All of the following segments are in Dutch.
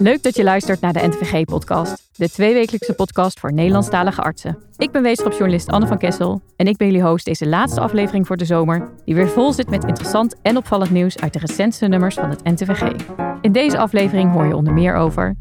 Leuk dat je luistert naar de NTVG-podcast, de tweewekelijkse podcast voor Nederlandstalige artsen. Ik ben wetenschapsjournalist Anne van Kessel en ik ben jullie host deze laatste aflevering voor de zomer, die weer vol zit met interessant en opvallend nieuws uit de recentste nummers van het NTVG. In deze aflevering hoor je onder meer over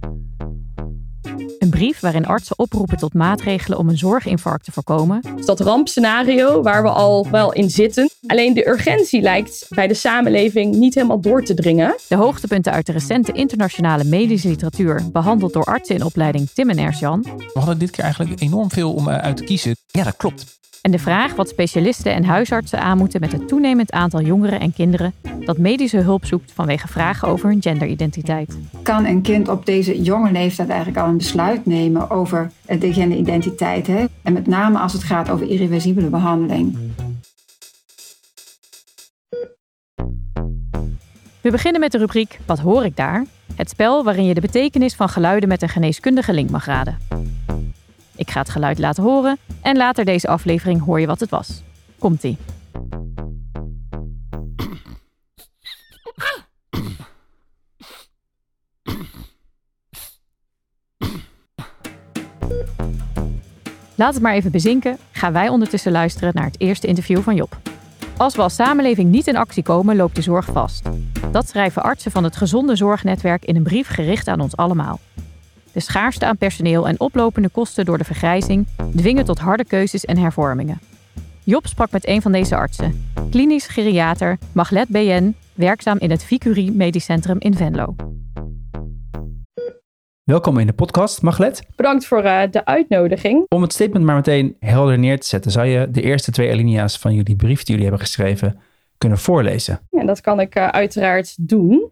een brief waarin artsen oproepen tot maatregelen om een zorginfarct te voorkomen. Dat rampscenario waar we al wel in zitten. Alleen de urgentie lijkt bij de samenleving niet helemaal door te dringen. De hoogtepunten uit de recente internationale medische literatuur, behandeld door artsen in opleiding Tim en Ers-Jan. We hadden dit keer eigenlijk enorm veel om uit te kiezen. Ja, dat klopt. En de vraag wat specialisten en huisartsen aan moeten met het toenemend aantal jongeren en kinderen dat medische hulp zoekt vanwege vragen over hun genderidentiteit. Kan een kind op deze jonge leeftijd eigenlijk al een besluit nemen over de genderidentiteit? Hè? En met name als het gaat over irreversibele behandeling. We beginnen met de rubriek Wat hoor ik daar? Het spel waarin je de betekenis van geluiden met een geneeskundige link mag raden. Ik ga het geluid laten horen en later deze aflevering hoor je wat het was. Komt-ie. Laat het maar even bezinken, gaan wij ondertussen luisteren naar het eerste interview van Job. Als we als samenleving niet in actie komen, loopt de zorg vast. Dat schrijven artsen van het Gezonde Zorgnetwerk in een brief gericht aan ons allemaal. De schaarste aan personeel en oplopende kosten door de vergrijzing dwingen tot harde keuzes en hervormingen. Job sprak met een van deze artsen, klinisch geriater Maglet BN, werkzaam in het Vicurie Medisch Centrum in Venlo. Welkom in de podcast, Maglet. Bedankt voor uh, de uitnodiging. Om het statement maar meteen helder neer te zetten, zou je de eerste twee alinea's van jullie brief die jullie hebben geschreven kunnen voorlezen? Ja, dat kan ik uh, uiteraard doen.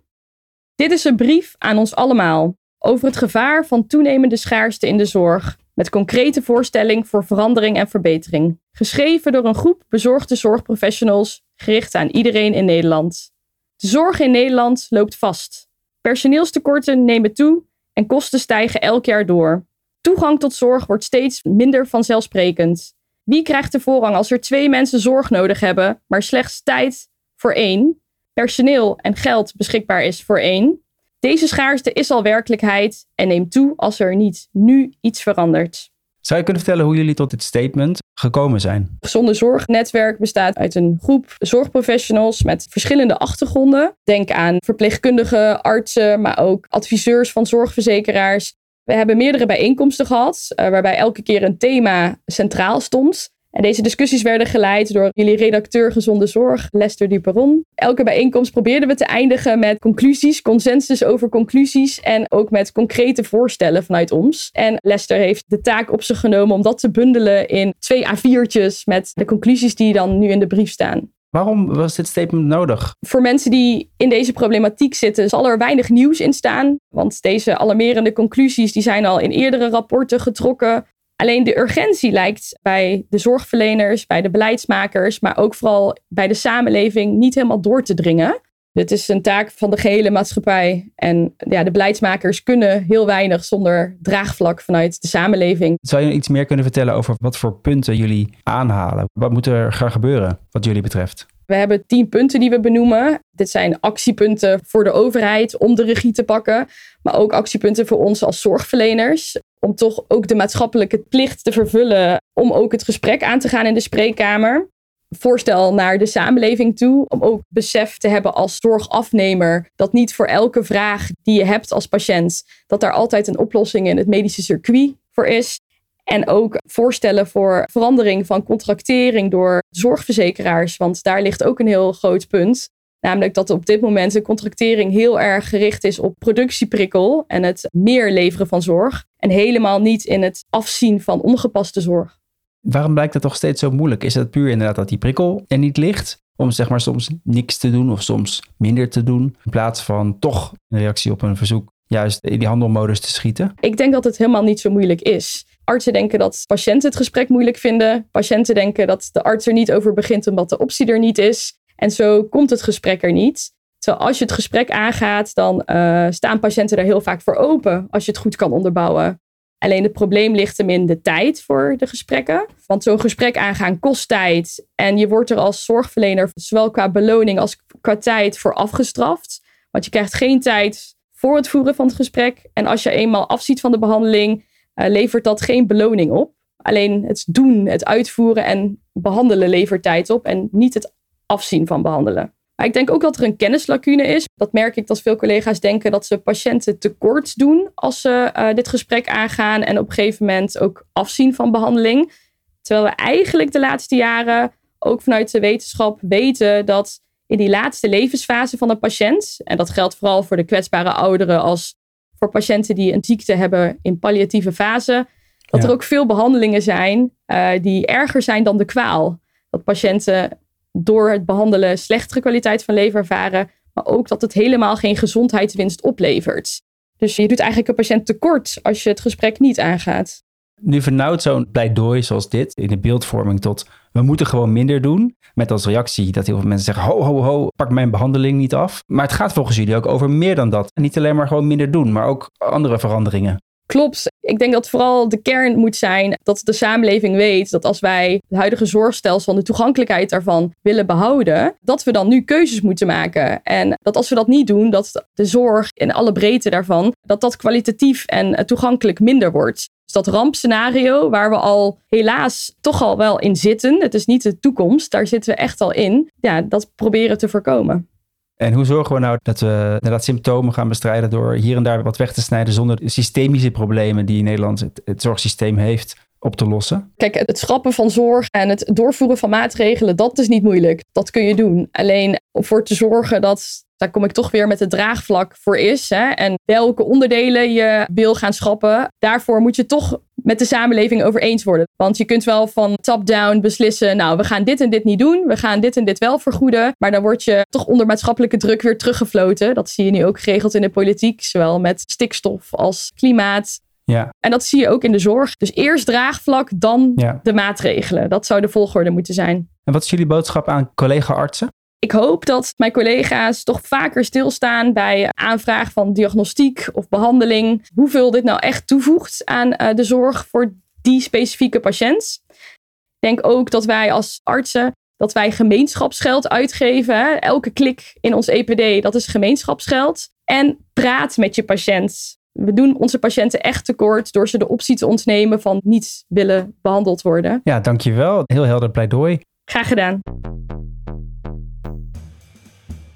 Dit is een brief aan ons allemaal over het gevaar van toenemende schaarste in de zorg, met concrete voorstelling voor verandering en verbetering. Geschreven door een groep bezorgde zorgprofessionals, gericht aan iedereen in Nederland. De zorg in Nederland loopt vast. Personeelstekorten nemen toe en kosten stijgen elk jaar door. Toegang tot zorg wordt steeds minder vanzelfsprekend. Wie krijgt de voorrang als er twee mensen zorg nodig hebben, maar slechts tijd voor één, personeel en geld beschikbaar is voor één? Deze schaarste is al werkelijkheid en neemt toe als er niet nu iets verandert. Zou je kunnen vertellen hoe jullie tot dit statement gekomen zijn? Gezonde Zorgnetwerk bestaat uit een groep zorgprofessionals met verschillende achtergronden. Denk aan verpleegkundigen, artsen, maar ook adviseurs van zorgverzekeraars. We hebben meerdere bijeenkomsten gehad, eh, waarbij elke keer een thema centraal stond. En deze discussies werden geleid door jullie redacteur Gezonde Zorg, Lester Duperon. Elke bijeenkomst probeerden we te eindigen met conclusies, consensus over conclusies en ook met concrete voorstellen vanuit ons. En Lester heeft de taak op zich genomen om dat te bundelen in twee A4'tjes met de conclusies die dan nu in de brief staan. Waarom was dit statement nodig? Voor mensen die in deze problematiek zitten, zal er weinig nieuws in staan. Want deze alarmerende conclusies die zijn al in eerdere rapporten getrokken. Alleen de urgentie lijkt bij de zorgverleners, bij de beleidsmakers, maar ook vooral bij de samenleving niet helemaal door te dringen. Dit is een taak van de gehele maatschappij. En ja, de beleidsmakers kunnen heel weinig zonder draagvlak vanuit de samenleving. Zou je iets meer kunnen vertellen over wat voor punten jullie aanhalen? Wat moet er gaan gebeuren wat jullie betreft? We hebben tien punten die we benoemen. Dit zijn actiepunten voor de overheid om de regie te pakken, maar ook actiepunten voor ons als zorgverleners. Om toch ook de maatschappelijke plicht te vervullen om ook het gesprek aan te gaan in de spreekkamer. Voorstel naar de samenleving toe, om ook besef te hebben als zorgafnemer dat niet voor elke vraag die je hebt als patiënt, dat daar altijd een oplossing in het medische circuit voor is. En ook voorstellen voor verandering van contractering door zorgverzekeraars. Want daar ligt ook een heel groot punt. Namelijk dat op dit moment de contractering heel erg gericht is op productieprikkel en het meer leveren van zorg. En helemaal niet in het afzien van ongepaste zorg. Waarom blijkt het toch steeds zo moeilijk? Is het puur inderdaad dat die prikkel er niet ligt? Om zeg maar soms niks te doen of soms minder te doen. In plaats van toch een reactie op een verzoek juist in die handelmodus te schieten? Ik denk dat het helemaal niet zo moeilijk is. Artsen denken dat patiënten het gesprek moeilijk vinden. Patiënten denken dat de arts er niet over begint omdat de optie er niet is. En zo komt het gesprek er niet. Terwijl als je het gesprek aangaat, dan uh, staan patiënten er heel vaak voor open als je het goed kan onderbouwen. Alleen het probleem ligt hem in de tijd voor de gesprekken. Want zo'n gesprek aangaan kost tijd. En je wordt er als zorgverlener zowel qua beloning als qua tijd voor afgestraft. Want je krijgt geen tijd voor het voeren van het gesprek. En als je eenmaal afziet van de behandeling, uh, levert dat geen beloning op. Alleen het doen, het uitvoeren en behandelen levert tijd op en niet het afzien van behandelen. Maar ik denk ook dat er een kennislacune is. Dat merk ik dat veel collega's denken dat ze patiënten tekort doen als ze uh, dit gesprek aangaan en op een gegeven moment ook afzien van behandeling. Terwijl we eigenlijk de laatste jaren ook vanuit de wetenschap weten dat in die laatste levensfase van een patiënt, en dat geldt vooral voor de kwetsbare ouderen als voor patiënten die een ziekte hebben in palliatieve fase, dat er ook veel behandelingen zijn uh, die erger zijn dan de kwaal. Dat patiënten door het behandelen slechtere kwaliteit van leven ervaren, maar ook dat het helemaal geen gezondheidswinst oplevert. Dus je doet eigenlijk een patiënt tekort als je het gesprek niet aangaat. Nu vernauwt zo'n pleidooi zoals dit in de beeldvorming tot we moeten gewoon minder doen. Met als reactie dat heel veel mensen zeggen ho ho ho, pak mijn behandeling niet af. Maar het gaat volgens jullie ook over meer dan dat. En niet alleen maar gewoon minder doen, maar ook andere veranderingen. Klopt. Ik denk dat vooral de kern moet zijn dat de samenleving weet dat als wij het huidige zorgstelsel en de toegankelijkheid daarvan willen behouden, dat we dan nu keuzes moeten maken. En dat als we dat niet doen, dat de zorg in alle breedte daarvan, dat dat kwalitatief en toegankelijk minder wordt. Dus dat rampscenario waar we al helaas toch al wel in zitten, het is niet de toekomst, daar zitten we echt al in, ja, dat proberen te voorkomen. En hoe zorgen we nou dat we inderdaad symptomen gaan bestrijden door hier en daar wat weg te snijden zonder systemische problemen die Nederland het, het zorgsysteem heeft op te lossen? Kijk, het schrappen van zorg en het doorvoeren van maatregelen, dat is niet moeilijk. Dat kun je doen. Alleen om voor te zorgen dat daar kom ik toch weer met het draagvlak voor is. Hè, en welke onderdelen je wil gaan schrappen. Daarvoor moet je toch met de samenleving over eens worden. Want je kunt wel van top-down beslissen, nou, we gaan dit en dit niet doen. We gaan dit en dit wel vergoeden. Maar dan word je toch onder maatschappelijke druk weer teruggefloten. Dat zie je nu ook geregeld in de politiek. Zowel met stikstof als klimaat. Ja. En dat zie je ook in de zorg. Dus eerst draagvlak, dan de maatregelen. Dat zou de volgorde moeten zijn. En wat is jullie boodschap aan collega-artsen? Ik hoop dat mijn collega's toch vaker stilstaan bij aanvraag van diagnostiek of behandeling. Hoeveel dit nou echt toevoegt aan uh, de zorg voor die specifieke patiënt. Ik denk ook dat wij als artsen dat wij gemeenschapsgeld uitgeven. Hè. Elke klik in ons EPD, dat is gemeenschapsgeld. En praat met je patiënt. We doen onze patiënten echt tekort door ze de optie te ontnemen van niet willen behandeld worden. Ja, dankjewel. Heel helder pleidooi. Graag gedaan.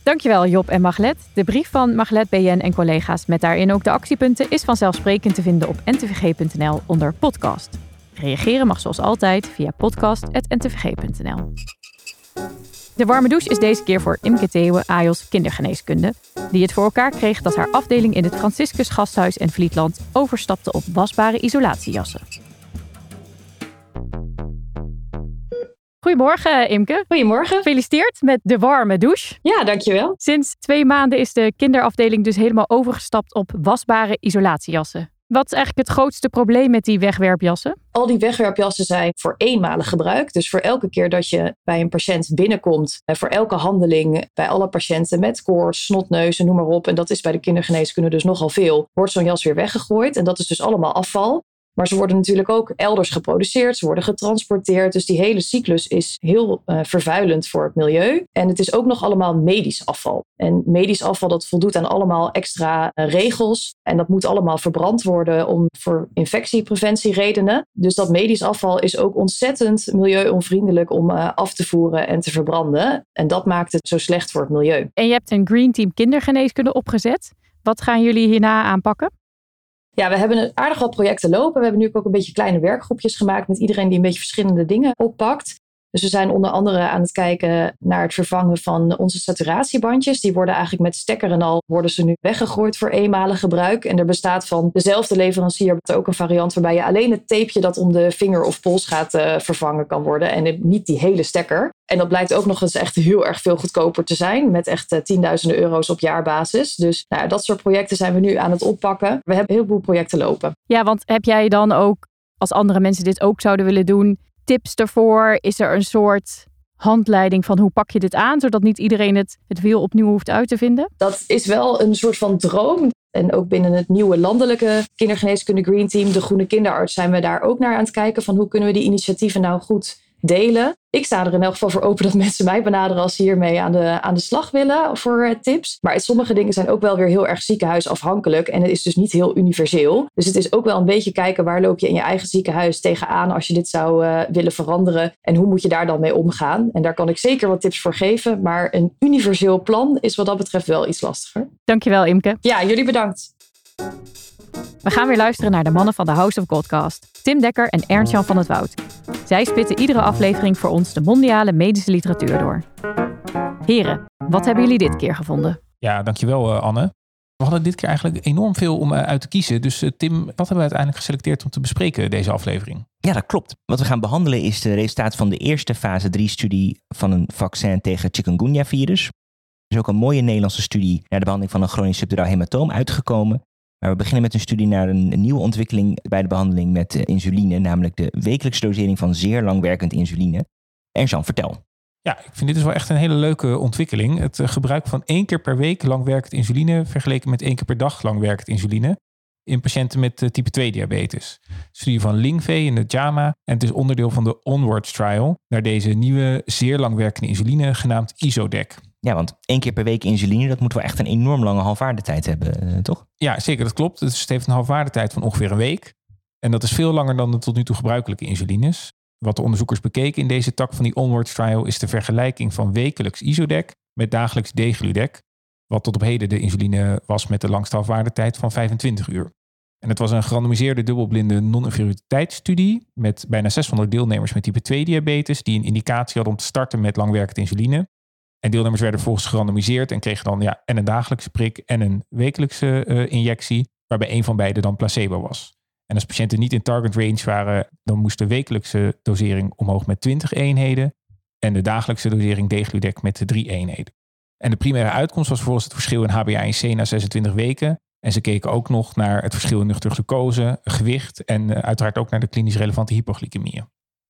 Dankjewel Job en Maglet. De brief van Maglet BN en collega's met daarin ook de actiepunten is vanzelfsprekend te vinden op ntvg.nl onder podcast. Reageren mag zoals altijd via podcast.ntvg.nl. De warme douche is deze keer voor Imke Theeuwen, AJOS Kindergeneeskunde, die het voor elkaar kreeg dat haar afdeling in het Franciscus Gasthuis en Vlietland overstapte op wasbare isolatiejassen. Goedemorgen, Imke. Goedemorgen. Gefeliciteerd met de warme douche. Ja, dankjewel. Sinds twee maanden is de kinderafdeling dus helemaal overgestapt op wasbare isolatiejassen. Wat is eigenlijk het grootste probleem met die wegwerpjassen? Al die wegwerpjassen zijn voor eenmalig gebruik. Dus voor elke keer dat je bij een patiënt binnenkomt, voor elke handeling bij alle patiënten met koorts, snotneuzen, noem maar op. En dat is bij de kindergeneeskunde dus nogal veel. Wordt zo'n jas weer weggegooid. En dat is dus allemaal afval. Maar ze worden natuurlijk ook elders geproduceerd, ze worden getransporteerd. Dus die hele cyclus is heel uh, vervuilend voor het milieu. En het is ook nog allemaal medisch afval. En medisch afval dat voldoet aan allemaal extra uh, regels. En dat moet allemaal verbrand worden om voor infectiepreventieredenen. Dus dat medisch afval is ook ontzettend milieuonvriendelijk om uh, af te voeren en te verbranden. En dat maakt het zo slecht voor het milieu. En je hebt een Green Team kindergeneeskunde opgezet. Wat gaan jullie hierna aanpakken? Ja, we hebben aardig wat projecten lopen. We hebben nu ook een beetje kleine werkgroepjes gemaakt met iedereen die een beetje verschillende dingen oppakt. Dus we zijn onder andere aan het kijken naar het vervangen van onze saturatiebandjes. Die worden eigenlijk met stekker en al worden ze nu weggegooid voor eenmalig gebruik. En er bestaat van dezelfde leverancier ook een variant waarbij je alleen het tapeje dat om de vinger of pols gaat uh, vervangen kan worden. En niet die hele stekker. En dat blijkt ook nog eens echt heel erg veel goedkoper te zijn. Met echt uh, tienduizenden euro's op jaarbasis. Dus nou, dat soort projecten zijn we nu aan het oppakken. We hebben heel veel projecten lopen. Ja, want heb jij dan ook, als andere mensen dit ook zouden willen doen tips ervoor? Is er een soort handleiding van hoe pak je dit aan, zodat niet iedereen het, het wiel opnieuw hoeft uit te vinden? Dat is wel een soort van droom. En ook binnen het nieuwe landelijke kindergeneeskunde Green Team, de Groene Kinderarts, zijn we daar ook naar aan het kijken van hoe kunnen we die initiatieven nou goed delen. Ik sta er in elk geval voor open dat mensen mij benaderen als ze hiermee aan de, aan de slag willen voor eh, tips. Maar sommige dingen zijn ook wel weer heel erg ziekenhuisafhankelijk en het is dus niet heel universeel. Dus het is ook wel een beetje kijken waar loop je in je eigen ziekenhuis tegenaan als je dit zou uh, willen veranderen en hoe moet je daar dan mee omgaan. En daar kan ik zeker wat tips voor geven, maar een universeel plan is wat dat betreft wel iets lastiger. Dankjewel Imke. Ja, jullie bedankt. We gaan weer luisteren naar de mannen van de House of Godcast. Tim Dekker en Ernst-Jan van het Woud. Zij spitten iedere aflevering voor ons de mondiale medische literatuur door. Heren, wat hebben jullie dit keer gevonden? Ja, dankjewel uh, Anne. We hadden dit keer eigenlijk enorm veel om uh, uit te kiezen. Dus uh, Tim, wat hebben we uiteindelijk geselecteerd om te bespreken deze aflevering? Ja, dat klopt. Wat we gaan behandelen is de resultaat van de eerste fase 3-studie van een vaccin tegen chikungunya-virus. Er is ook een mooie Nederlandse studie naar de behandeling van een chronisch subduraal hematoom uitgekomen. Maar we beginnen met een studie naar een, nieuwe ontwikkeling bij de behandeling met uh, insuline, namelijk de wekelijkse dosering van zeer langwerkend insuline. En Jean, vertel. Ja, ik vind dit dus wel echt een hele leuke ontwikkeling. Het uh, gebruik van één keer per week langwerkend insuline vergeleken met één keer per dag langwerkend insuline in patiënten met uh, type 2 diabetes. Studie van Lingvee in de JAMA en het is onderdeel van de Onwards trial naar deze nieuwe zeer langwerkende insuline genaamd Isodec. Ja, want één keer per week insuline, dat moet wel echt een enorm lange halfwaardetijd hebben, uh, toch? Ja, zeker, dat klopt. Dus het heeft een halfwaardetijd van ongeveer een week. En dat is veel langer dan de tot nu toe gebruikelijke insulines. Wat de onderzoekers bekeken in deze tak van die Onwards trial is de vergelijking van wekelijks Isodec met dagelijks Degludec, wat tot op heden de insuline was met de langste halfwaardetijd van 25 uur. En het was een gerandomiseerde dubbelblinde non-inferioriteitsstudie met bijna 600 deelnemers met type 2 diabetes die een indicatie hadden om te starten met langwerkend insuline. En deelnemers werden volgens gerandomiseerd en kregen dan ja, en een dagelijkse prik en een wekelijkse uh, injectie, waarbij een van beide dan placebo was. En als patiënten niet in target range waren, dan moest de wekelijkse dosering omhoog met 20 eenheden en de dagelijkse dosering degludec met 3 eenheden. En de primaire uitkomst was volgens het verschil in HbA1c na 26 weken. En ze keken ook nog naar het verschil in nuchtere glucose, gewicht en uh, uiteraard ook naar de klinisch relevante hypoglycemieën.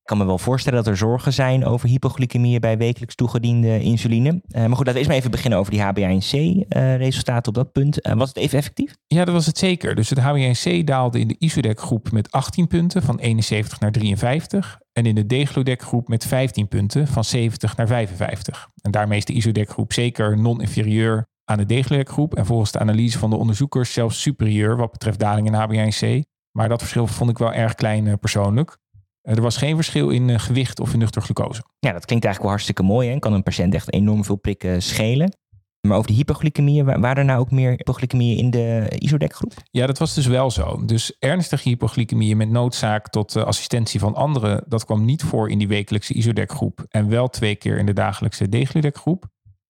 Kan me wel voorstellen dat er zorgen zijn over hypoglycemie bij wekelijks toegediende insuline. Uh, maar goed, laten we eerst maar even beginnen over die HbA1c-resultaten uh, op dat punt. Uh, was het even effectief? Ja, dat was het zeker. Dus het HbA1c daalde in de Isodec-groep met 18 punten van 71 naar 53. En in de Degludec-groep met 15 punten van 70 naar 55. En daarmee is de Isodec-groep zeker non-inferieur aan de Degludec-groep. En volgens de analyse van de onderzoekers zelfs superieur wat betreft daling in HbA1c. Maar dat verschil vond ik wel erg klein persoonlijk. Er was geen verschil in uh, gewicht of in nuchter glucose. Ja, dat klinkt eigenlijk wel hartstikke mooi. Hè? Kan een patiënt echt enorm veel prikken schelen. Maar over de hypoglycemieën, waren er nou ook meer hypoglycemieën in de Isodec-groep? Ja, dat was dus wel zo. Dus ernstige hypoglycemieën met noodzaak tot assistentie van anderen, dat kwam niet voor in die wekelijkse Isodec-groep. En wel twee keer in de dagelijkse Degludec-groep.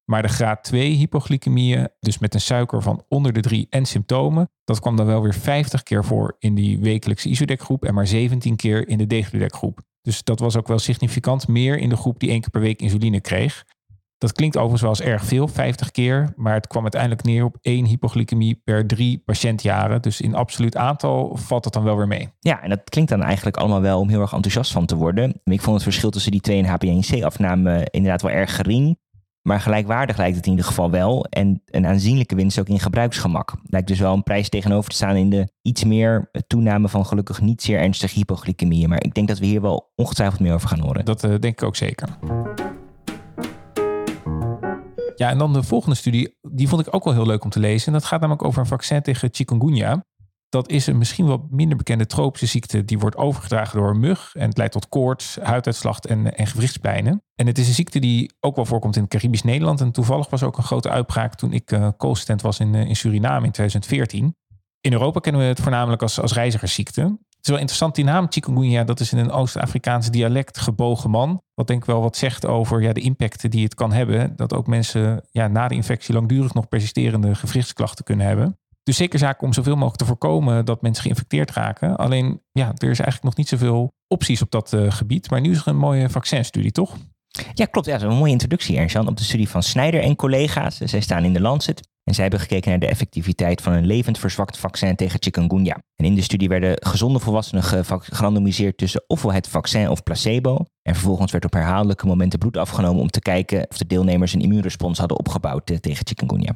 Maar de graad 2 hypoglycemieën, dus met een suiker van onder de 3 en symptomen, dat kwam dan wel weer 50 keer voor in die wekelijkse Isodec-groep en maar 17 keer in de Degludec-groep. Dus dat was ook wel significant meer in de groep die één keer per week insuline kreeg. Dat klinkt overigens wel eens erg veel, 50 keer, maar het kwam uiteindelijk neer op één hypoglycemie per drie patiëntjaren. Dus in absoluut aantal valt het dan wel weer mee. Ja, en dat klinkt dan eigenlijk allemaal wel om heel erg enthousiast van te worden. Ik vond het verschil tussen die twee en HbA1c-afname inderdaad wel erg gering. Maar gelijkwaardig lijkt het in ieder geval wel. En een aanzienlijke winst ook in gebruiksgemak. Lijkt dus wel een prijs tegenover te staan in de iets meer toename van gelukkig niet zeer ernstige hypoglycemieën. Maar ik denk dat we hier wel ongetwijfeld meer over gaan horen. Dat uh, denk ik ook zeker. Ja, en dan de volgende studie, die vond ik ook wel heel leuk om te lezen. En dat gaat namelijk over een vaccin tegen chikungunya. Dat is een misschien wat minder bekende tropische ziekte. Die wordt overgedragen door een mug. En het leidt tot koorts, huiduitslag en, en gewrichtspijnen. En het is een ziekte die ook wel voorkomt in Caribisch Nederland. En toevallig was ook een grote uitbraak toen ik uh, co-assistent was in, uh, in Suriname in 2014. In Europa kennen we het voornamelijk als, als reizigersziekte. Het is wel interessant, die naam chikungunya, dat is in een Oost-Afrikaans dialect gebogen man. Wat denk ik wel wat zegt over ja, de impacten die het kan hebben. Dat ook mensen ja, na de infectie langdurig nog persisterende gewrichtsklachten kunnen hebben. Dus zeker zaak om zoveel mogelijk te voorkomen dat mensen geïnfecteerd raken. Alleen, ja, er is eigenlijk nog niet zoveel opties op dat uh, gebied. Maar nu is er een mooie vaccinstudie, toch? Ja, klopt. Ja, dat is een mooie introductie, Ernst-Jan, op de studie van Snijder en collega's. Zij staan in de Lancet. En zij hebben gekeken naar de effectiviteit van een levend verzwakt vaccin tegen chikungunya. En in de studie werden gezonde volwassenen gerandomiseerd tussen ofwel het vaccin of placebo. En vervolgens werd op herhaaldelijke momenten bloed afgenomen om te kijken of de deelnemers een immuunrespons hadden opgebouwd uh, tegen chikungunya.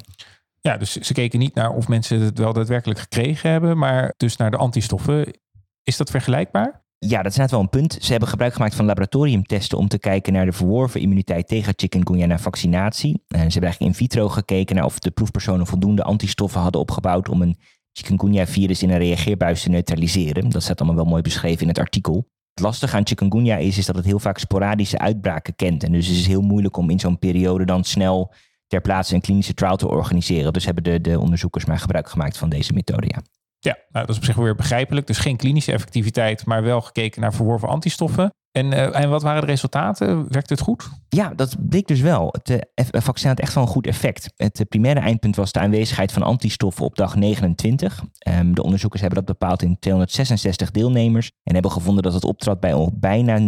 Ja, dus ze keken niet naar of mensen het wel daadwerkelijk gekregen hebben, maar dus naar de antistoffen. Is dat vergelijkbaar? Ja, dat is net wel een punt. Ze hebben gebruik gemaakt van laboratoriumtesten om te kijken naar de verworven immuniteit tegen chikungunya na vaccinatie. En ze hebben eigenlijk in vitro gekeken naar of de proefpersonen voldoende antistoffen hadden opgebouwd om een chikungunya-virus in een reageerbuis te neutraliseren. Dat staat allemaal wel mooi beschreven in het artikel. Het lastige aan chikungunya is, is dat het heel vaak sporadische uitbraken kent. En dus is het heel moeilijk om in zo'n periode dan snel ter plaatse een klinische trial te organiseren. Dus hebben de, de onderzoekers maar gebruik gemaakt van deze methode, ja. Ja, nou, dat is op zich weer begrijpelijk. Dus geen klinische effectiviteit, maar wel gekeken naar verworven antistoffen. En, uh, en wat waren de resultaten? Werkte het goed? Ja, dat bleek dus wel. Het uh, vaccin had echt wel een goed effect. Het uh, primaire eindpunt was de aanwezigheid van antistoffen op dag 29. Um, de onderzoekers hebben dat bepaald in 266 deelnemers en hebben gevonden dat het optrad bij al bijna 99%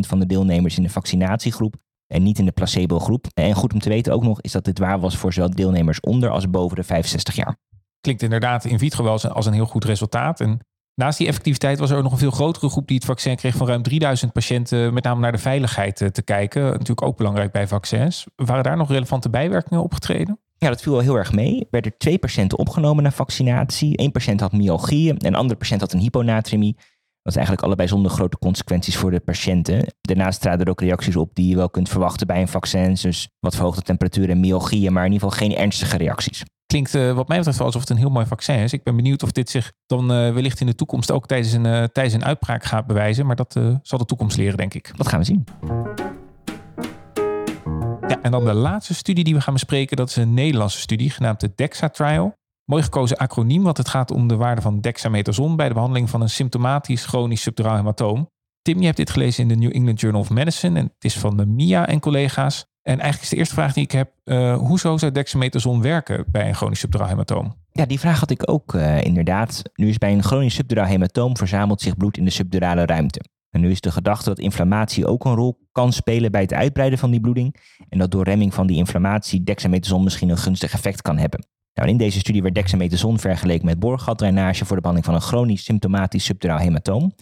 van de deelnemers in de vaccinatiegroep en niet in de placebo-groep. En goed om te weten ook nog is dat dit waar was voor zowel deelnemers onder als boven de 65 jaar klinkt inderdaad in vitro wel als een heel goed resultaat. En naast die effectiviteit was er ook nog een veel grotere groep die het vaccin kreeg van ruim 3000 patiënten, met name naar de veiligheid eh, te kijken. Natuurlijk ook belangrijk bij vaccins. Waren daar nog relevante bijwerkingen opgetreden? Ja, dat viel wel heel erg mee. Er werden twee patiënten opgenomen na vaccinatie. Eén patiënt had myalgie en een andere patiënt had een hyponatremie. Dat is eigenlijk allebei zonder grote consequenties voor de patiënten. Daarnaast traden er ook reacties op die je wel kunt verwachten bij een vaccin. Dus wat verhoogde temperatuur en myalgie, maar in ieder geval geen ernstige reacties klinkt uh, wat mij betreft wel alsof het een heel mooi vaccin is. Ik ben benieuwd of dit zich dan uh, wellicht in de toekomst ook tijdens een, uh, tijdens een uitbraak gaat bewijzen. Maar dat zal de toekomst leren, denk ik. Dat gaan we zien. Ja, en dan de laatste studie die we gaan bespreken. Dat is een Nederlandse studie genaamd de DEXA-trial. Mooi gekozen acroniem, want het gaat om de waarde van dexamethason bij de behandeling van een symptomatisch chronisch subduraal hematoom. Tim, je hebt dit gelezen in de New England Journal of Medicine en het is van de Mia en collega's. En eigenlijk is de eerste vraag die ik heb, uh, hoezo zou dexamethason werken bij een chronisch subduraal hematoom? Ja, die vraag had ik ook uh, inderdaad. Nu is bij een chronisch subduraal hematoom verzamelt zich bloed in de subdurale ruimte. En nu is de gedachte dat inflammatie ook een rol kan spelen bij het uitbreiden van die bloeding. En dat door remming van die inflammatie dexamethason misschien een gunstig effect kan hebben. Nou, in deze studie werd dexamethason vergeleken met boorgatdrainage voor de behandeling van een chronisch symptomatisch subduraal hematoom.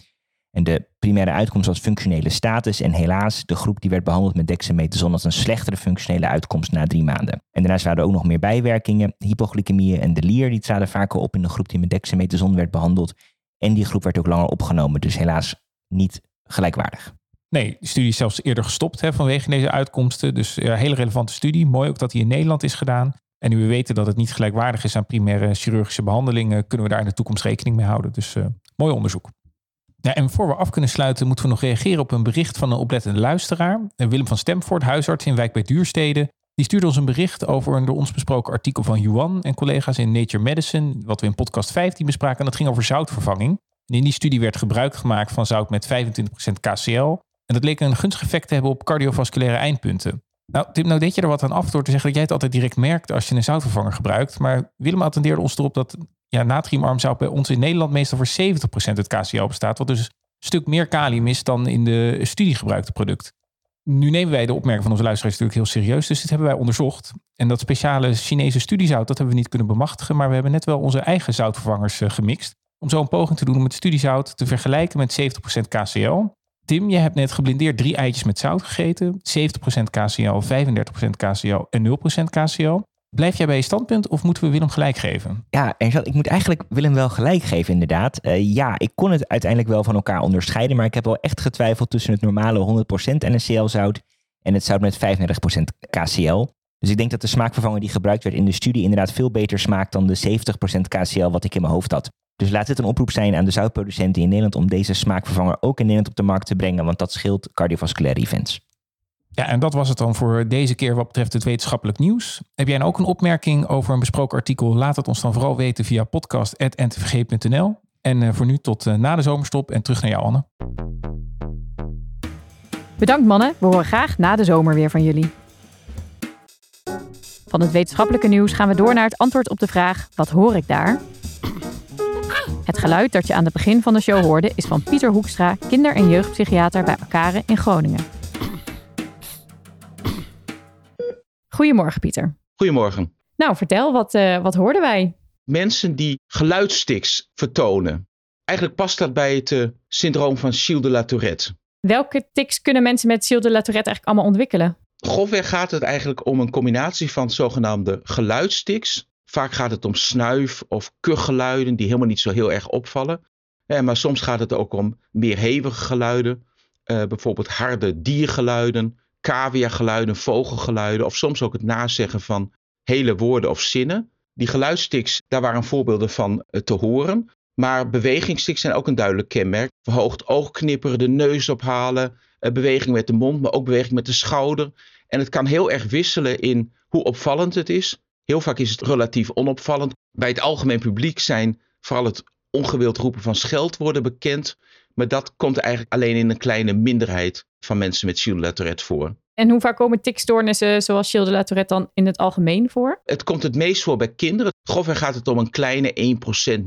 En de primaire uitkomst was functionele status. En helaas, de groep die werd behandeld met dexamethason had een slechtere functionele uitkomst na drie maanden. En daarnaast waren er ook nog meer bijwerkingen. Hypoglycemie en de lier die traden vaker op in de groep die met dexamethason werd behandeld. En die groep werd ook langer opgenomen. Dus helaas niet gelijkwaardig. Nee, de studie is zelfs eerder gestopt hè, vanwege deze uitkomsten. Dus ja, hele relevante studie. Mooi ook dat die in Nederland is gedaan. En nu we weten dat het niet gelijkwaardig is aan primaire chirurgische behandelingen, kunnen we daar in de toekomst rekening mee houden. Dus uh, mooi onderzoek. Ja, en voor we af kunnen sluiten, moeten we nog reageren op een bericht van een oplettende luisteraar. Willem van Stemvoort, huisarts in Wijk bij Duurstede. Die stuurde ons een bericht over een door ons besproken artikel van Yuan en collega's in Nature Medicine, wat we in podcast 15 bespraken. En dat ging over zoutvervanging. In die studie werd gebruik gemaakt van zout met 25% KCl. En dat leek een gunstig effect te hebben op cardiovasculaire eindpunten. Nou, Tim, nou deed je er wat aan af door te zeggen dat jij het altijd direct merkt als je een zoutvervanger gebruikt. Maar Willem attendeerde ons erop dat ja, natriumarm zout bij ons in Nederland meestal voor 70% het KCl bestaat. Wat dus een stuk meer kalium is dan in de studie gebruikte product. Nu nemen wij de opmerking van onze luisteraars natuurlijk heel serieus. Dus dit hebben wij onderzocht. En dat speciale Chinese studiezout, dat hebben we niet kunnen bemachtigen. Maar we hebben net wel onze eigen zoutvervangers uh, gemixt. Om zo een poging te doen om het studiezout te vergelijken met 70% KCl. Tim, je hebt net geblindeerd drie eitjes met zout gegeten. 70% KCl, 35% KCl en 0% KCl. Blijf jij bij je standpunt of moeten we Willem gelijk geven? Ja, ik moet eigenlijk Willem wel gelijk geven, inderdaad. Uh, ja, ik kon het uiteindelijk wel van elkaar onderscheiden, maar ik heb wel echt getwijfeld tussen het normale 100% NaCl-zout en het zout met 35% KCl. Dus ik denk dat de smaakvervanger die gebruikt werd in de studie inderdaad veel beter smaakt dan de 70% KCl wat ik in mijn hoofd had. Dus laat dit een oproep zijn aan de zoutproducenten in Nederland om deze smaakvervanger ook in Nederland op de markt te brengen, want dat scheelt cardiovasculaire events. Ja, en dat was het dan voor deze keer wat betreft het wetenschappelijk nieuws. Heb jij nou ook een opmerking over een besproken artikel? Laat het ons dan vooral weten via podcast.ntvg.nl. En eh, voor nu tot eh, na de zomerstop en terug naar jou, Anne. Bedankt mannen, we horen graag na de zomer weer van jullie. Van het wetenschappelijke nieuws gaan we door naar het antwoord op de vraag: wat hoor ik daar? Het geluid dat je aan het begin van de show hoorde is van Pieter Hoekstra, kinder- en jeugdpsychiater bij Akare in Groningen. Goedemorgen, Pieter. Goedemorgen. Nou, vertel, wat, uh, wat hoorden wij? Mensen die geluidstics vertonen. Eigenlijk past dat bij het uh, syndroom van Gilles de la Tourette. Welke tics kunnen mensen met Gilles de la Tourette eigenlijk allemaal ontwikkelen? Grofweg gaat het eigenlijk om een combinatie van zogenaamde geluidstics. Vaak gaat het om snuif- of kuchgeluiden die helemaal niet zo heel erg opvallen. Eh, maar soms gaat het ook om meer hevige geluiden. Eh, bijvoorbeeld harde diergeluiden, caviageluiden, vogelgeluiden. Of soms ook het nazeggen van hele woorden of zinnen. Die geluidstics, daar waren voorbeelden van eh, te horen. Maar bewegingstics zijn ook een duidelijk kenmerk. Verhoogd oogknipperen, de neus ophalen, beweging met de mond, maar ook beweging met de schouder. En het kan heel erg wisselen in hoe opvallend het is. Heel vaak is het relatief onopvallend. Bij het algemeen publiek zijn vooral het ongewild roepen van scheldwoorden bekend. Maar dat komt eigenlijk alleen in een kleine minderheid van mensen met Gilles voor. En hoe vaak komen tikstoornissen zoals Gilles de la Tourette dan in het algemeen voor? Het komt het meest voor bij kinderen. Grofweg gaat het om een kleine 1%,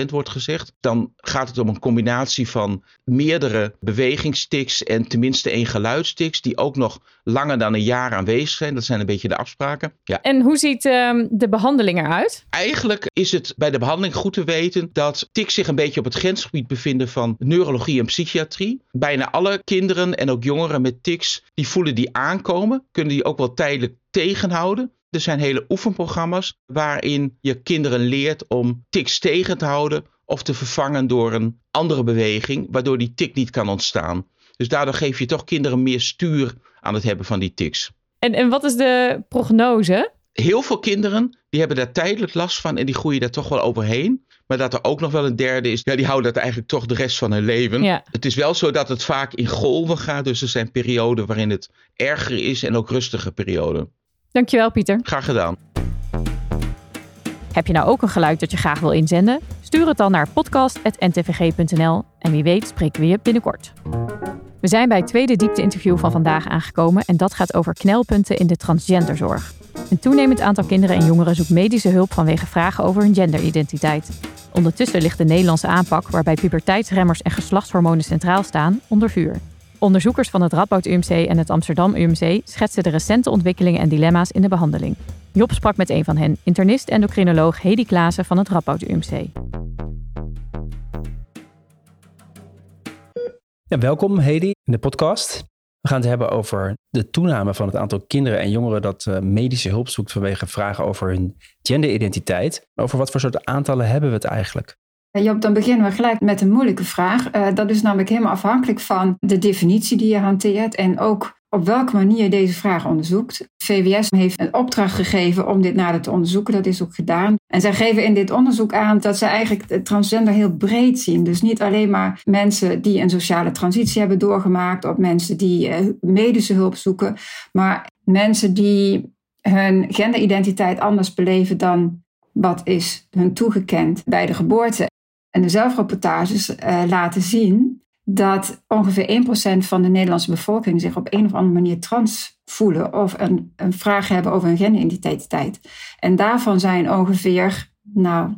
0,7% wordt gezegd. Dan gaat het om een combinatie van meerdere bewegingstics en tenminste één geluidstics, die ook nog langer dan een jaar aanwezig zijn. Dat zijn een beetje de afspraken. Ja. En hoe ziet uh, de behandeling eruit? Eigenlijk is het bij de behandeling goed te weten dat tics zich een beetje op het grensgebied bevinden van neurologie en psychiatrie. Bijna alle kinderen en ook jongeren met tics, die voelen die aankomen, kunnen die ook wel tijdelijk tegenhouden. Er zijn hele oefenprogramma's waarin je kinderen leert om tics tegen te houden of te vervangen door een andere beweging, waardoor die tik niet kan ontstaan. Dus daardoor geef je toch kinderen meer stuur aan het hebben van die tics. En, en wat is de prognose? Heel veel kinderen die hebben daar tijdelijk last van en die groeien daar toch wel overheen. Maar dat er ook nog wel een derde is, ja, die houden dat eigenlijk toch de rest van hun leven. Ja. Het is wel zo dat het vaak in golven gaat. Dus er zijn perioden waarin het erger is en ook rustige perioden. Dankjewel, Pieter. Graag gedaan. Heb je nou ook een geluid dat je graag wil inzenden? Stuur het dan naar podcast.ntvg.nl en wie weet spreken we je binnenkort. We zijn bij het tweede diepte-interview van vandaag aangekomen en dat gaat over knelpunten in de transgenderzorg. Een toenemend aantal kinderen en jongeren zoekt medische hulp vanwege vragen over hun genderidentiteit. Ondertussen ligt de Nederlandse aanpak, waarbij puberteitsremmers en geslachtshormonen centraal staan, onder vuur. Onderzoekers van het Radboud UMC en het Amsterdam UMC schetsen de recente ontwikkelingen en dilemma's in de behandeling. Job sprak met een van hen, internist endocrinoloog Hedy Klaassen van het Radboud UMC. Ja, welkom Hedy in de podcast. We gaan het hebben over de toename van het aantal kinderen en jongeren dat uh, medische hulp zoekt vanwege vragen over hun genderidentiteit. Over wat voor soort aantallen hebben we het eigenlijk? Job, dan beginnen we gelijk met een moeilijke vraag. Uh, dat is namelijk helemaal afhankelijk van de definitie die je hanteert en ook op welke manier deze vraag onderzoekt. VWS heeft een opdracht gegeven om dit nader te onderzoeken. Dat is ook gedaan. En zij geven in dit onderzoek aan dat ze eigenlijk transgender heel breed zien. Dus niet alleen maar mensen die een sociale transitie hebben doorgemaakt, of mensen die uh, medische hulp zoeken, maar mensen die hun genderidentiteit anders beleven dan wat is hun toegekend bij de geboorte. En de zelfrapportages uh, laten zien dat ongeveer 1% van de Nederlandse bevolking zich op een of andere manier trans voelen of een, een vraag hebben over hun genderidentiteit. En daarvan zijn ongeveer nou,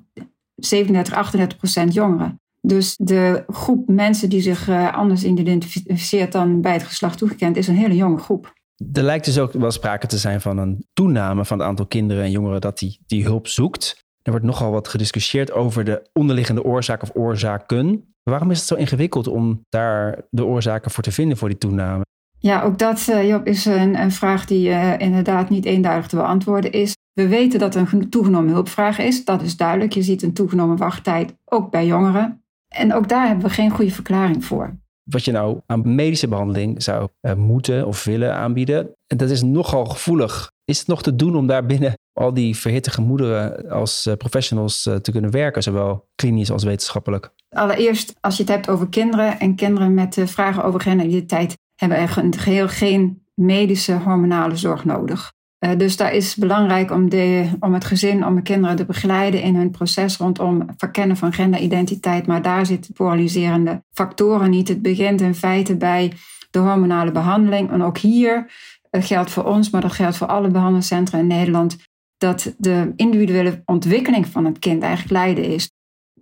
37, 38% jongeren. Dus de groep mensen die zich uh, anders identificeert dan bij het geslacht toegekend is een hele jonge groep. Er lijkt dus ook wel sprake te zijn van een toename van het aantal kinderen en jongeren dat die, die hulp zoekt. Er wordt nogal wat gediscussieerd over de onderliggende oorzaak of oorzaken. Waarom is het zo ingewikkeld om daar de oorzaken voor te vinden voor die toename? Ja, ook dat, uh, Job, is een, een vraag die uh, inderdaad niet eenduidig te beantwoorden is. We weten dat er een toegenomen hulpvraag is. Dat is duidelijk. Je ziet een toegenomen wachttijd ook bij jongeren. En ook daar hebben we geen goede verklaring voor. Wat je nou aan medische behandeling zou uh, moeten of willen aanbieden, dat is nogal gevoelig. Is het nog te doen om daar binnen al die verhitte gemoederen als professionals te kunnen werken, zowel klinisch als wetenschappelijk? Allereerst, als je het hebt over kinderen en kinderen met uh, vragen over genderidentiteit, hebben er in het geheel geen medische hormonale zorg nodig. Dus daar is belangrijk om, de, om het gezin, om de kinderen te begeleiden in hun proces rondom verkennen van genderidentiteit. Maar daar zitten polariserende factoren niet. Het begint in feite bij de hormonale behandeling. En ook hier uh, geldt voor ons, maar dat geldt voor alle behandelcentra in Nederland, dat de individuele ontwikkeling van het kind eigenlijk leiden is.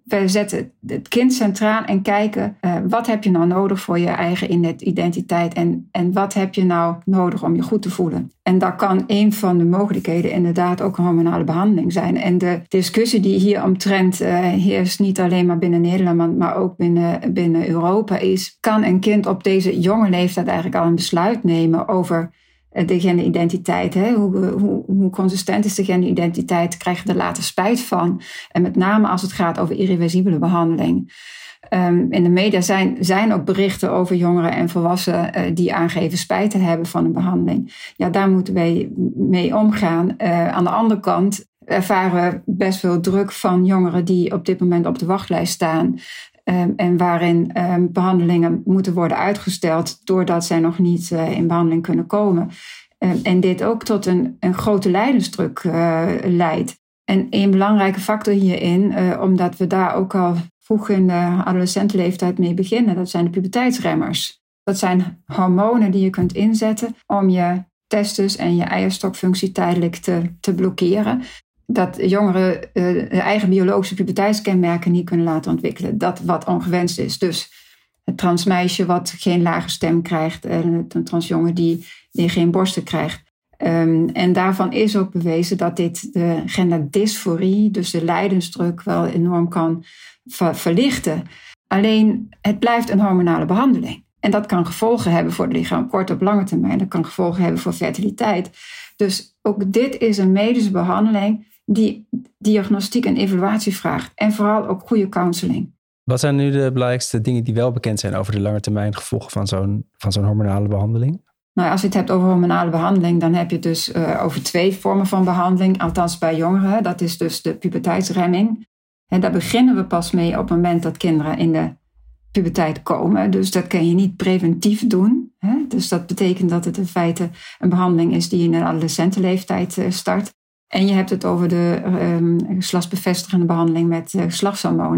We zetten het kind centraal en kijken uh, wat heb je nou nodig voor je eigen identiteit en, en wat heb je nou nodig om je goed te voelen. En dat kan een van de mogelijkheden inderdaad ook een hormonale behandeling zijn. En de discussie die hier omtrent uh, heerst, niet alleen maar binnen Nederland, maar ook binnen, binnen Europa, is: kan een kind op deze jonge leeftijd eigenlijk al een besluit nemen over de genderidentiteit. Hè? Hoe, hoe, hoe consistent is de genderidentiteit? Krijg je er later spijt van? En met name als het gaat over irreversibele behandeling. Um, in de media zijn, zijn ook berichten over jongeren en volwassenen uh, die aangeven spijt te hebben van een behandeling. Ja, daar moeten wij mee omgaan. Uh, aan de andere kant ervaren we best veel druk van jongeren die op dit moment op de wachtlijst staan. Um, en waarin um, behandelingen moeten worden uitgesteld doordat zij nog niet uh, in behandeling kunnen komen. en dit ook tot een, een grote lijdensdruk leidt. En een belangrijke factor hierin, omdat we daar ook al vroeg in de adolescentenleeftijd mee beginnen. Dat zijn de puberteitsremmers. Dat zijn hormonen die je kunt inzetten om je testis en je eierstokfunctie tijdelijk te, te blokkeren. Dat jongeren uh, eigen biologische puberteitskenmerken niet kunnen laten ontwikkelen. Dat wat ongewenst is. Dus het transmeisje wat geen lage stem krijgt. En een transjongen die, geen borsten krijgt. Um, en daarvan is ook bewezen dat dit de genderdysforie, dus de lijdensdruk, wel enorm kan verlichten. Alleen het blijft een hormonale behandeling. En dat kan gevolgen hebben voor het lichaam, kort op lange termijn. Dat kan gevolgen hebben voor fertiliteit. Dus ook dit is een medische behandeling die diagnostiek en evaluatie vraagt. En vooral ook goede counseling. Wat zijn nu de belangrijkste dingen die wel bekend zijn over de lange termijn gevolgen van zo'n, van zo'n hormonale behandeling? Nou, als je het hebt over hormonale behandeling, dan heb je het dus uh, over twee vormen van behandeling. Althans bij jongeren. Dat is dus de puberteitsremming. En daar beginnen we pas mee op het moment dat kinderen in de puberteit komen. Dus dat kan je niet preventief doen. Hè? Dus dat betekent dat het in feite een behandeling is die in de adolescentenleeftijd eh, start. En je hebt het over de um, geslachtsbevestigende behandeling met uh,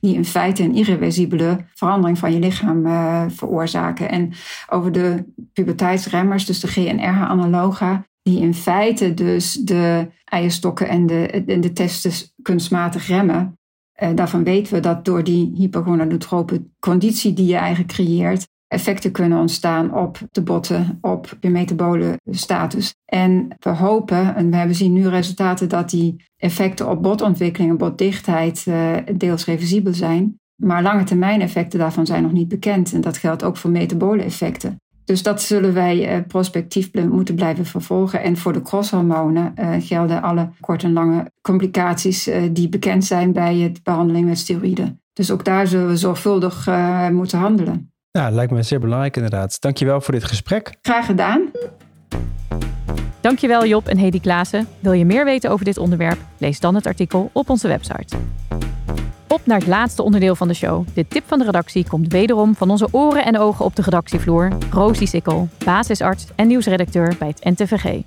die in feite een irreversibele verandering van je lichaam uh, veroorzaken. En over de puberteitsremmers, dus de GNRH-analoga, die in feite dus de eierstokken en de, en de testes kunstmatig remmen. Uh, daarvan weten we dat door die hypergonadotrope conditie die je eigenlijk creëert, effecten kunnen ontstaan op de botten, op je metabole status. En we hopen, en we hebben zien nu resultaten dat die effecten op botontwikkeling en botdichtheid uh, deels reversibel zijn. Maar lange termijn effecten daarvan zijn nog niet bekend. En dat geldt ook voor metabole effecten. Dus dat zullen wij uh, prospectief moeten blijven vervolgen. En voor de crosshormonen uh, gelden alle korte en lange complicaties die bekend zijn bij het behandeling met steroïden. Dus ook daar zullen we zorgvuldig moeten handelen. Ja, lijkt me zeer belangrijk inderdaad. Dankjewel voor dit gesprek. Graag gedaan. Dankjewel Job en Hedy Klaassen. Wil je meer weten over dit onderwerp? Lees dan het artikel op onze website. Op naar het laatste onderdeel van de show. De tip van de redactie komt wederom van onze oren en ogen op de redactievloer. Rosie Sikkel, basisarts en nieuwsredacteur bij het NTVG.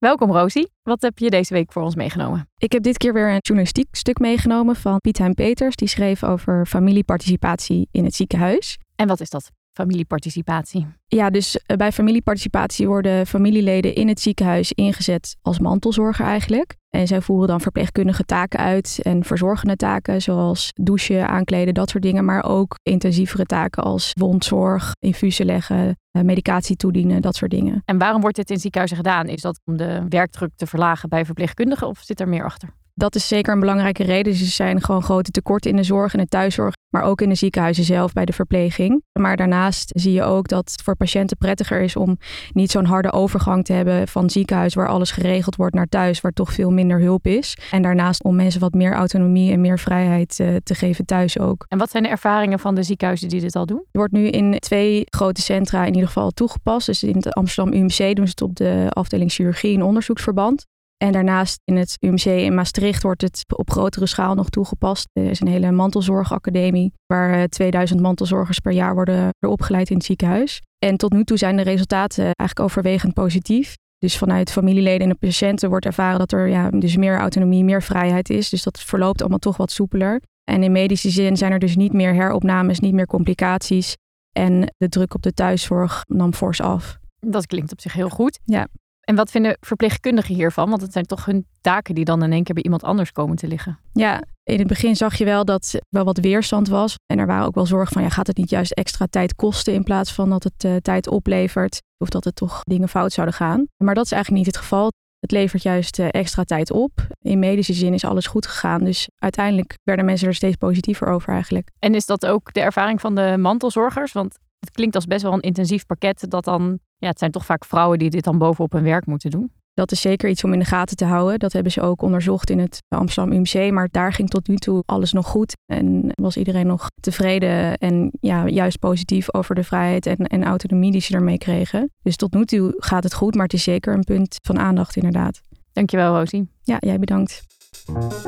Welkom Rosie. Wat heb je deze week voor ons meegenomen? Ik heb dit keer weer een journalistiek stuk meegenomen van Piet Hein Peters. Die schreef over familieparticipatie in het ziekenhuis. En wat is dat? Familieparticipatie? Ja, dus eh, bij familieparticipatie worden familieleden in het ziekenhuis ingezet als mantelzorger eigenlijk. En zij voeren dan verpleegkundige taken uit en verzorgende taken zoals douchen, aankleden, dat soort dingen. Maar ook intensievere taken als wondzorg, infusen leggen, eh, medicatie toedienen, dat soort dingen. En waarom wordt dit in ziekenhuizen gedaan? Is dat om de werkdruk te verlagen bij verpleegkundigen of zit er meer achter? Dat is zeker een belangrijke reden. Dus er zijn gewoon grote tekorten in de zorg en de thuiszorg, maar ook in de ziekenhuizen zelf bij de verpleging. Maar daarnaast zie je ook dat het voor patiënten prettiger is om niet zo'n harde overgang te hebben van ziekenhuis waar alles geregeld wordt naar thuis, waar toch veel minder hulp is. En daarnaast om mensen wat meer autonomie en meer vrijheid uh, te geven thuis ook. En wat zijn de ervaringen van de ziekenhuizen die dit al doen? Er wordt nu in twee grote centra in ieder geval toegepast. Dus in het Amsterdam UMC doen ze het op de afdeling chirurgie en onderzoeksverband. En daarnaast in het UMC in Maastricht wordt het op grotere schaal nog toegepast. Er is een hele mantelzorgacademie waar 2000 eh, mantelzorgers per jaar worden opgeleid in het ziekenhuis. En tot nu toe zijn de resultaten eigenlijk overwegend positief. Dus vanuit familieleden en de patiënten wordt ervaren dat er ja, dus meer autonomie, meer vrijheid is. Dus dat verloopt allemaal toch wat soepeler. En in medische zin zijn er dus niet meer heropnames, niet meer complicaties. En de druk op de thuiszorg nam fors af. Dat klinkt op zich heel goed. Ja. En wat vinden verpleegkundigen hiervan? Want het zijn toch hun taken die dan in één keer bij iemand anders komen te liggen. Ja, in het begin zag je wel dat wel wat weerstand was. En er waren ook wel zorgen van, ja, gaat het niet juist extra tijd kosten in plaats van dat het uh, tijd oplevert? Of dat het toch dingen fout zouden gaan. Maar dat is eigenlijk niet het geval. Het levert juist uh, extra tijd op. In medische zin is alles goed gegaan. Dus uiteindelijk werden mensen er steeds positiever over eigenlijk. En is dat ook de ervaring van de mantelzorgers? Want Het klinkt als best wel een intensief pakket dat dan, ja, het zijn toch vaak vrouwen die dit dan bovenop hun werk moeten doen. Dat is zeker iets om in de gaten te houden. Dat hebben ze ook onderzocht in het Amsterdam UMC. Maar daar ging tot nu toe alles nog goed. En was iedereen nog tevreden en ja, juist positief over de vrijheid en, en autonomie die ze ermee kregen. Dus tot nu toe gaat het goed, maar het is zeker een punt van aandacht inderdaad. Dankjewel Rosie. Ja, jij bedankt.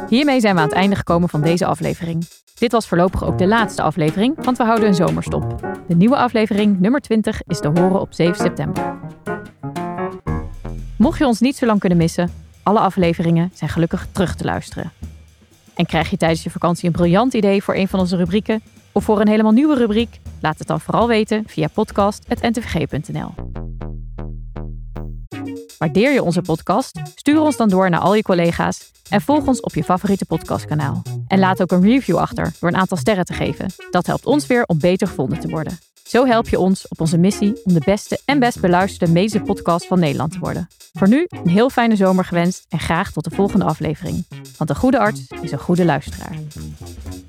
Hiermee zijn we aan het einde gekomen van deze aflevering. Dit was voorlopig ook de laatste aflevering, want we houden een zomerstop. De nieuwe aflevering, nummer 20, is te horen op 7 september. Mocht je ons niet zo lang kunnen missen, alle afleveringen zijn gelukkig terug te luisteren. En krijg je tijdens je vakantie een briljant idee voor een van onze rubrieken of voor een helemaal nieuwe rubriek? Laat het dan vooral weten via podcast.ntvg.nl. Waardeer je onze podcast? Stuur ons dan door naar al je collega's en volg ons op je favoriete podcastkanaal. En laat ook een review achter door een aantal sterren te geven. Dat helpt ons weer om beter gevonden te worden. Zo help je ons op onze missie om de beste en best beluisterde medische podcast van Nederland te worden. Voor nu een heel fijne zomer gewenst en graag tot de volgende aflevering. Want een goede arts is een goede luisteraar.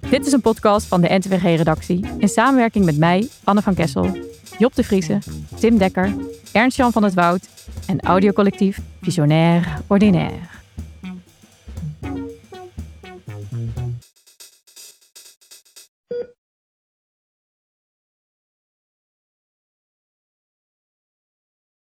Dit is een podcast van de NTWG-redactie in samenwerking met mij, Anne van Kessel, Job de Vriese, Tim Dekker, Ernst-Jan van het Woud en audiocollectief Visionair Ordinaire.